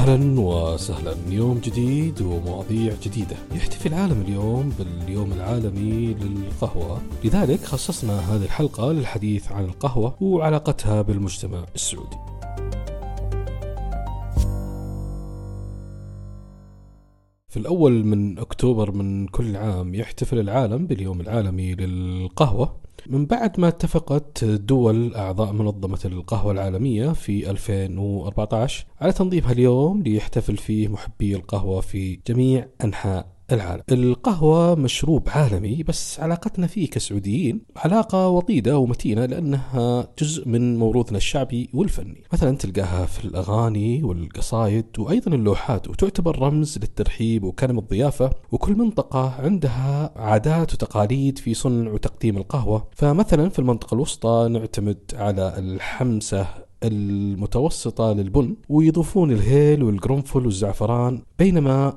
أهلا وسهلا. يوم جديد ومواضيع جديدة. يحتفي العالم اليوم باليوم العالمي للقهوة. لذلك خصصنا هذه الحلقة للحديث عن القهوة وعلاقتها بالمجتمع السعودي. في الأول من أكتوبر من كل عام يحتفل العالم باليوم العالمي للقهوة. من بعد ما اتفقت دول أعضاء منظمة القهوة العالمية في 2014 على تنظيم هاليوم ليحتفل فيه محبي القهوة في جميع أنحاء العالم. القهوة مشروب عالمي بس علاقتنا فيه كسعوديين علاقة وطيدة ومتينة لأنها جزء من موروثنا الشعبي والفني. مثلا تلقاها في الأغاني والقصايد وأيضا اللوحات وتعتبر رمز للترحيب وكلم الضيافة وكل منطقة عندها عادات وتقاليد في صنع وتقديم القهوة. فمثلا في المنطقة الوسطى نعتمد على الحمسة المتوسطة للبن ويضيفون الهيل والقرنفل والزعفران بينما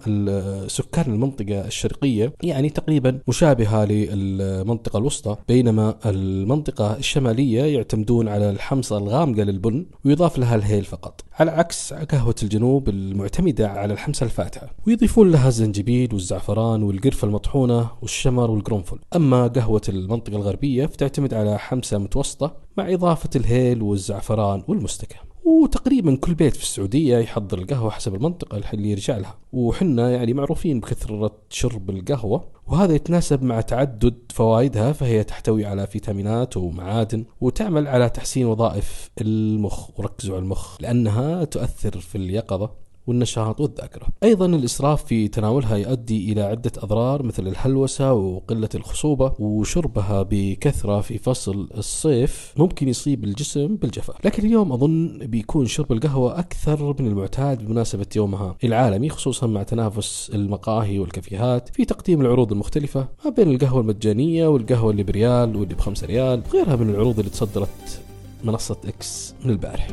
سكان المنطقة الشرقية يعني تقريبا مشابهة للمنطقة الوسطى بينما المنطقة الشمالية يعتمدون على الحمصة الغامقة للبن ويضاف لها الهيل فقط. على عكس قهوة الجنوب المعتمدة على الحمصة الفاتحة ويضيفون لها الزنجبيل والزعفران والقرفة المطحونة والشمر والقرنفل. أما قهوة المنطقة الغربية فتعتمد على حمصة متوسطة مع إضافة الهيل والزعفران والمستكة وتقريبا كل بيت في السعودية يحضر القهوة حسب المنطقة اللي يرجع لها. وحنا يعني معروفين بكثرة شرب القهوة وهذا يتناسب مع تعدد فوائدها فهي تحتوي على فيتامينات ومعادن وتعمل على تحسين وظائف المخ وركزوا على المخ لأنها تؤثر في اليقظة. والنشاط والذاكرة. أيضا الإسراف في تناولها يؤدي إلى عدة أضرار مثل الهلوسة وقلة الخصوبة وشربها بكثرة في فصل الصيف ممكن يصيب الجسم بالجفاف. لكن اليوم أظن بيكون شرب القهوة أكثر من المعتاد بمناسبة يومها العالمي خصوصا مع تنافس المقاهي والكافيهات في تقديم العروض المختلفة ما بين القهوة المجانية والقهوة اللي بريال واللي بخمسة ريال وغيرها من العروض اللي تصدرت منصة إكس من البارح.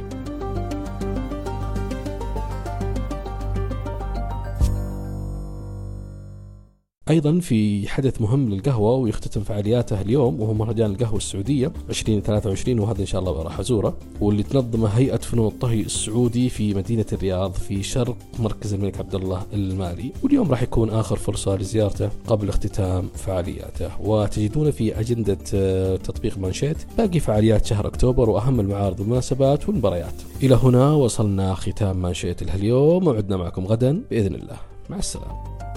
أيضا في حدث مهم للقهوة ويختتم فعالياته اليوم وهو مهرجان القهوة السعودية 2023 وهذا إن شاء الله راح أزوره واللي تنظمه هيئة فنون الطهي السعودي في مدينة الرياض في شرق مركز الملك عبد الله المالي. واليوم راح يكون آخر فرصة لزيارته قبل اختتام فعالياته. وتجدون في أجندة آه، تطبيق مانشيت باقي فعاليات شهر أكتوبر وأهم المعارض والمناسبات والمباريات. إلى هنا وصلنا ختام مانشيت اليوم وعدنا معكم غدا بإذن الله. مع السلامة.